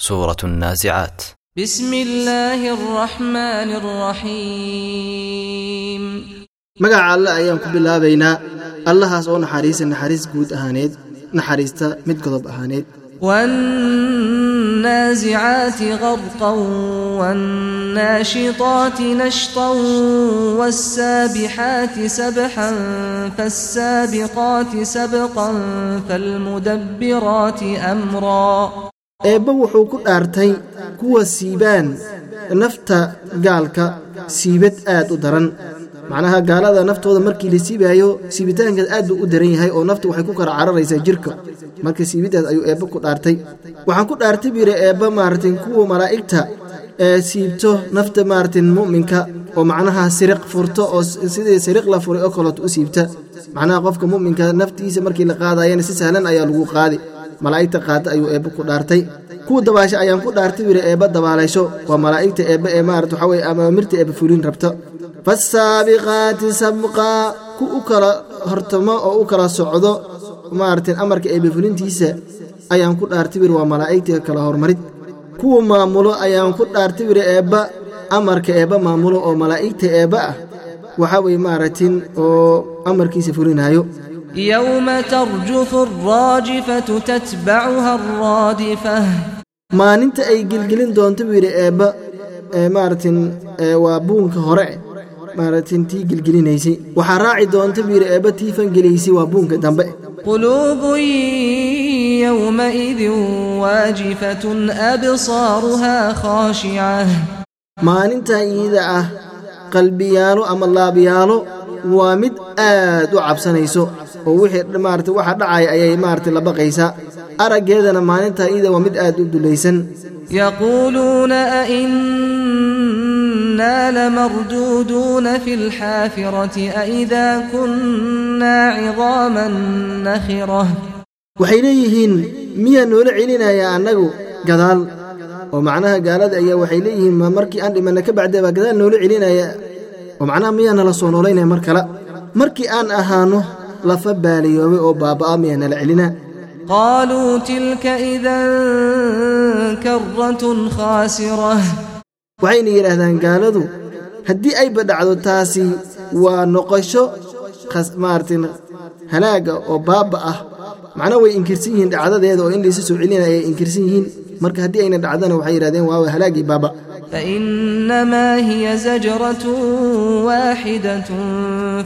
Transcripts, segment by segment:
سورة النازعات بسم الله الرحمن الرحيم مقع الله أيام بالله بينا الله هاس أو نحريس نحريس قود أهانيد نحريستا مد قضب أهانيد والنازعات غرقا والناشطات نشطا والسابحات سبحا فالسابقات سبقا فالمدبرات أمرا eebba wuxuu ku dhaartay kuwa siibaan nafta gaalka siibad aad u daran. Macnaha gaalada naftooda markii la siibaayo siibitaankaas aad buu u daran yahay oo nafta waxay ku kala cararaysaa jirka. Marka siibidaas ayuu eebba ku dhaartay. Waxaan ku dhaartay buu yidhi eebba maaragtay kuwa malaa'igta ee siibto nafta maaragtay mu'minka oo macnaha siriq furto oo sidii siriq la furay oo kaleeto u siibta. Macnaha qofka mu'minka naftiisa markii la qaadayana si sahlan ayaa lagu qaadi malaa'igta qaada ayuu eebba ku dhaartay. Kuwa dabaasha ayaan ku dhaartay yidhi eebba dabaalasho waa malaa'igta eebba ee maarata waxaa weye amaamirta eebba fulin rabta faasaabiqaati sabqaa ku u kala hortamo oo u kala socdo. Maarata amarka eebba fulintiisa ayaan ku dhaartay yidhi waa malaa'igta kala hormarid. Kuwa maamulo ayaan ku dhaartay yidhi eebba amarka eebba maamulo oo malaa'igta eebba ah. Waxaa weye maaratin oo amarkiisa fulinayo yowma tarjufu alraajifatu tatbacuha alraadifa maalinta ay gilgelin doonta buu yidhi eebba maaratin waa buunka hore maaratin tii gelgelinaysay waxaa raaci doonta buu yidhi eebba tii fangelaysay waa buunka dambe quluubun yowmaidin waajifatun absaaruhaa khaashica maalintaa iida ah qalbiyaalo ama laabyaalo waa mid aad u cabsanayso oo wixii maarata waxa dhacaya ayay maarata la baqaysaa araggeedana maalinta iyada waa mid aad u dulaysan. Yaquuluuna ainna lamarduuduuna fi lxaafirati aidaa kunnaa cidaaman nakhira. Waxay leeyihiin miyaa noola celinayaa annagu gadaal? Oo macnaha gaalada ayaa waxay leeyihiin ma markii aan dhimanna ka bacdee baa gadaal noola celinaya? oo macnaha miyaana la soo noolaynaya mar kale. Markii aan ahaano lafa baaliyoobay oo baabba'a miyaana la celinaa qaaluu tilka idan karratun khaasira. Waxayna yidhaahdaan gaaladu haddii ayba dhacdo taasi waa noqosho maartin halaaga oo baabba ah macnaha way inkirsan yihiin dhacdadeeda oo in laysa soo celinaya ayay inkirsan yihiin. Marka haddii ayna dhacdana waxay yidhahdeen waawa halaagii baaba فإنما هي زجرة واحدة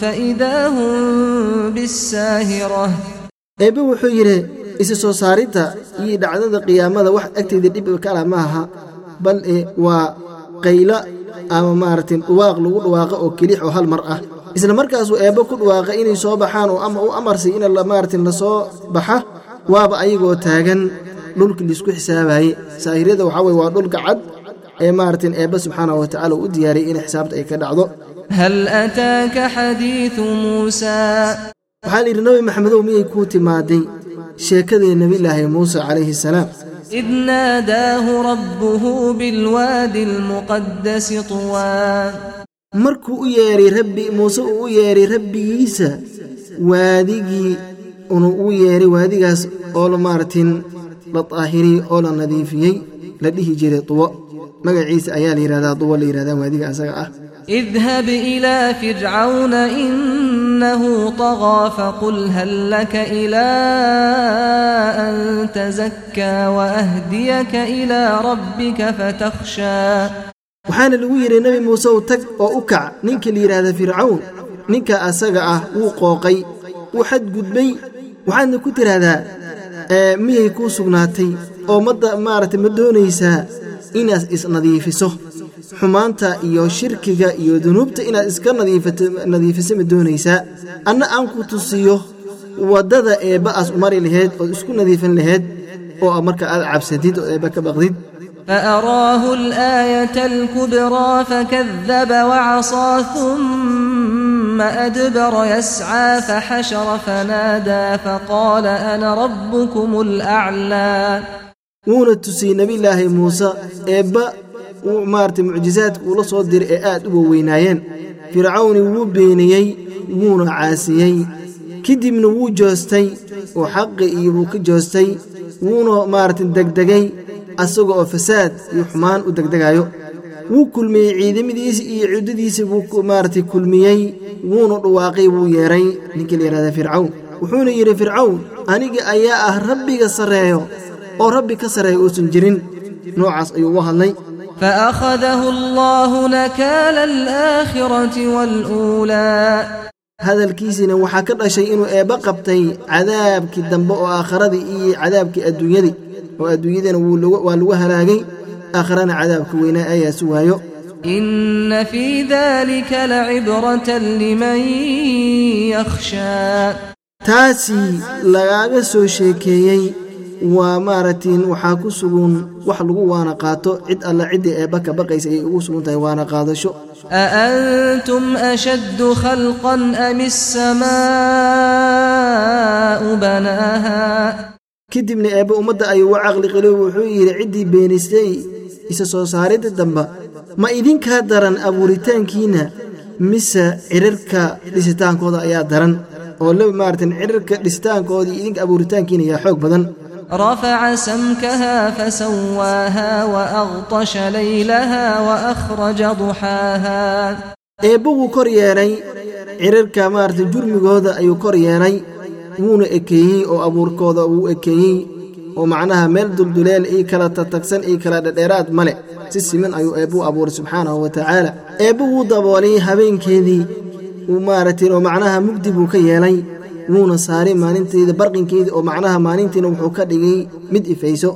فإذا هم بالساهرة eebbe wuxuu yidhi isa soo saaridda iyo dhacdada qiyaamada wax agteeda dhib kala ma aha bal e waa qaylo ama maaragtay dhawaaq lagu dhawaaqa oo kelix oo hal mar ah isla markaasuu eebbe ku dhawaaqa inay soo baxaan oo ama u amarsay in la maaragtay lasoo baxa waaba ayagoo taagan dhulkii laisku xisaabaye saahirada waxaa weye waa dhulka cad ee maartin eebba subxaanahu wa tacaala u diyaariyay in xisaabta ay ka dhacdo. Hal ataaka xadiidu muusaa waxaa layidhi nebi maxamedow miyay kuu timaaday sheekadii nebiyullaahi muuse calayhi salaam? Id naadaahu rabbuhu bilwaadi almuqadasi tuwaa markuu u yeehay rabbi muuse uu u yeeray rabbigiisa waadigii unuu u yeeray waadigaas oo la maartin la daahiriyey oo la nadiifiyey la dhihi jiray tuwo magaciisa ayaa la yihahdaa duwa la yihahdaa waadiga asaga ah. Idhab ilaa fircauna inahu طagaa faqul hal laka ilaa an tazakkaa waahdiyaka ilaa rabbika fatakhshaa waxaana lagu yidhi nebi muuse u tag oo u kac ninkii la yidhaahda fircawn ninka asaga ah wuu qooqay wuu xadgudbay waxaadna ku tidhaahdaa miyay kuu sugnaatay? Oo maarata ma doonaysaa? inaad isnadiifiso xumaanta iyo shirkiga iyo dunuubta inaad iska nadiifato nadiifiso ma doonaysaa anna aan ku tusiyo waddada eebba aas u mari laheyd ood isku nadiifin laheyd oo marka aad cabsatid oo eebba ka baqdid فأراه الآية الكبرى فكذب وعصى ثم أدبر يسعى فحشر فنادى فقال أنا ربكم الأعلى wuuna tusiyey nebillaahi muuse eebba uu maaragtay mucjisaadka uula soo diray ee aad u waweynaayeen. Fircawni wuu beeniyey wuuna caasiyey. Kadibna wuu joostay oo xaqi iyo wuu ka joostay. Wuuna maaragtay degdegay asaga oo fasaad iyo xumaan u degdegayo wuu kulmiyey ciidamadiisa iyo ciddadiisa buu maaragtay kulmiyey. Wuuna dhawaaqay wuu yeedhay ninkii la yidhahda fircawn. Wuxuuna yidhi fircawn aniga ayaa ah rabbiga sarreeyo oo rabbi ka sarreeya uusan jirin. Noocaas ayuu u hadlay. Faأkhadahu allahu nakaala alaakhirati waluulaa. Hadalkiisiina waxaa ka dhashay inuu eebba qabtay cadaabkii dambe oo aakhiradii iyo cadaabkii adduunyadii oo adduunyadiina waa lagu halaagay. Aakharana cadaabka weynaa ayaasi waayo. Ina fii dalika lacibratan liman yakhshaa. Taasii waa maaragtiin waxaa ku sugun wax lagu waana qaato. Cid alla ciddii ee baka baqaysa ayay ugu sugan tahay waana qaadasho. Aantum ashaddu khalqan am issamaa'u banaaha? Kadibna eebba ummadda ayuu u caqliqilay wuxuu yidhi ciddii beenisay isa soo saaridda damba. Ma idinkaa daran abuuritaankiinna mise cirarka dhisitaankooda ayaa daran? Oo la maaratan cirarka dhisitaankoodii idinka abuuritaankiina ayaa xoog badan. رفع سمكها فسواها وأغطش ليلها وأخرج ضحاها eebbe wuu kor yeelay cirirka maarata jurmigooda ayuu kor yeelay wuuna ekeeyey oo abuurkooda wuu ekeeyey oo macnaha meel dulduleel ii kala tatagsan ii kala dhadheeraad male si siman ayuu eebbuu abuuray subxaanahu wa tacaala eebbe wuu daboolay habeenkeedii uu maaragtay oo macnaha mugdi buu ka yeelay wuuna saaray maalinteeda barqinkeedii oo macnaha maalintiina wuxuu ka dhigay mid ifayso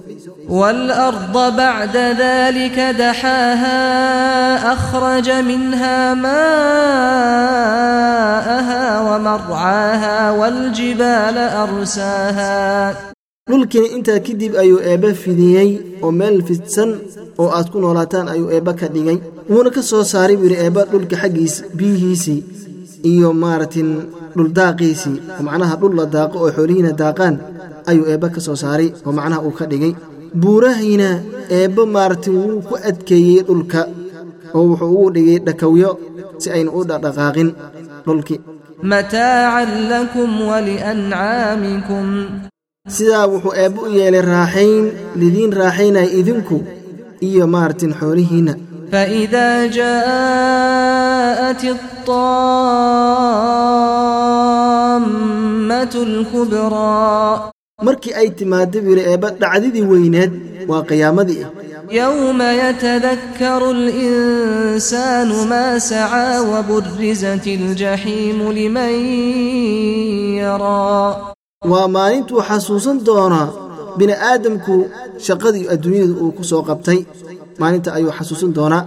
والأرض بعد ذلك دحاها أخرج منها ماءها ومرعاها والجبال أرساها dhulkiina intaa kadib ayuu eebbe fidiyey oo meel fidsan oo aad ku noolaataan ayuu eebbe ka dhigay wuuna ka soo saaray buu yidhi eebbe dhulka xaggiis biyihiisii iyo maaragtin dhuldaaqiisii oo macnaha dhul la daaqo oo xoolihiina daaqaan ayuu eebba ka soo saaray oo macnaha uu ka dhigay. Buurahiina eebbo maaragtin wuu ku adkeeyey dhulka oo wuxuu ugu dhigay dhakawyo si aynu u dhaqdhaqaaqin dhulkii. Sidaa wuxuu eebbo u yeelay raaxayn lidiin raaxaynaya idinku iyo maaragtin xoolihiinna جاءت الطامة الكبرى markii ay timaadda buu yidhi eebbe dhacdadii weyneed waa qiyaamadii يوم يتذكر الإنسان ما سعى وبرزت الجحيم لمن يرى waa maalintuu xasuusan doonaa bini aadamku shaqadii adduunyada uu ku soo qabtay maalinta ayuu xasuusan doonaa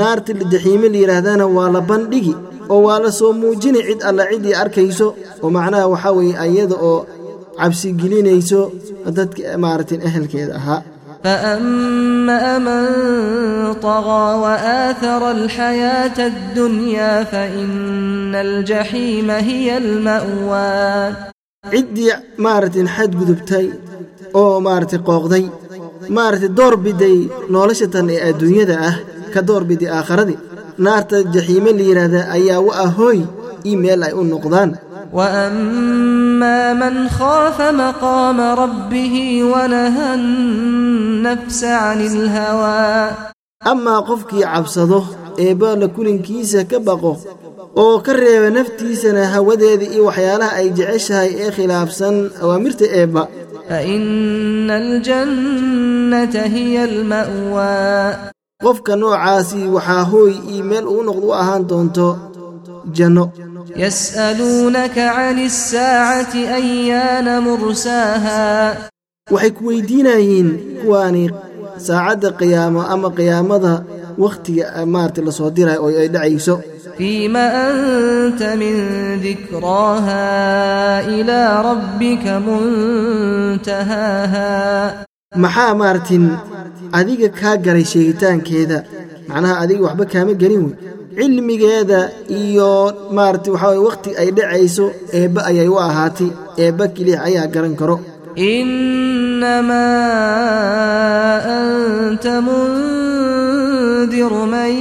naarta jaxiime la yidhaahdana waa la bandhigi oo waa la soo muujini cid alla ciddii arkayso oo macnaha waxaa weeye ayada oo cabsigelinayso dadka maaragtay ehelkeeda ahaa فأما من طغى وآثر الحياة الدنيا فإن الجحيم هي المأوى ciddii maaragtay xadgudubtay oo maaragtay qooqday maaragtay door biday nolosha tan ee adduunyada ah ka door biday aakharadii naarta jaxiime la yidhaahda ayaa wa ah hooy ii meel ay u noqdaan وأما من خاف مقام ربه ونهى النفس عن الهوى amaa qofkii cabsado eebba la kulinkiisa ka baqo oo ka reeba naftiisana hawadeeda iyo waxyaalaha ay jeceshahay ee khilaafsan awaamirta eebba فإن الجنة هي المأوى qofka noocaasi waxaa hooy io meel uu noqd u ahaan doonto janno. Yas'aluunaka can isaacati ayaana mursaaha. Waxay ku weydiinayiin kuwaani saacadda qiyaamo ama qiyaamada wakhtiga maarata la soo diray oo ay dhacayso. Fiima anta min dikraaha ilaa rabbika muntahaaha. Maxaa maartin adiga kaa garay sheegitaankeeda. Macnaha adiga waxba kaama gelin wey cilmigeeda iyo maarata waxaa wakhti ay dhacayso eebba ayay u ahaatay eebba keliya ayaa garan karo. Inamaa anta mundiru man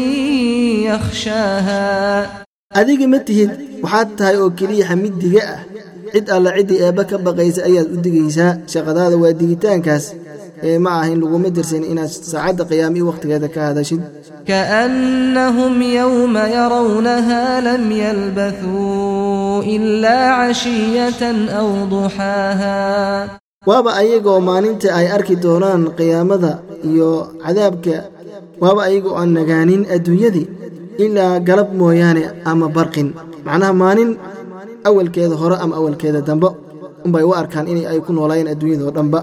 yakhshaaha. Adiga ma tihid waxaad tahay oo keliya xamid diga ah. Cid alla ciddii eebba ka baqaysa ayaad u digaysaa. Shaqadaada waa digitaankaas ee ma ahayn laguma dirsin inaad saacadda qiyaama iyo wakhtigeeda ka hadashid kaannahum yowma yarawnaha lam yalbathuu ilaa cashiyatan aw duxaaha waaba ayagoo maalinta ay arki doonaan qiyaamada iyo cadaabka. Waaba ayagoo aan nagaanin adduunyadii ilaa galab mooyaane ama barqin. Macnaha maalin awalkeeda hore ama awalkeeda dambe. Unbay u arkaan in ay ku noolayeen adduunyadoo dhanba.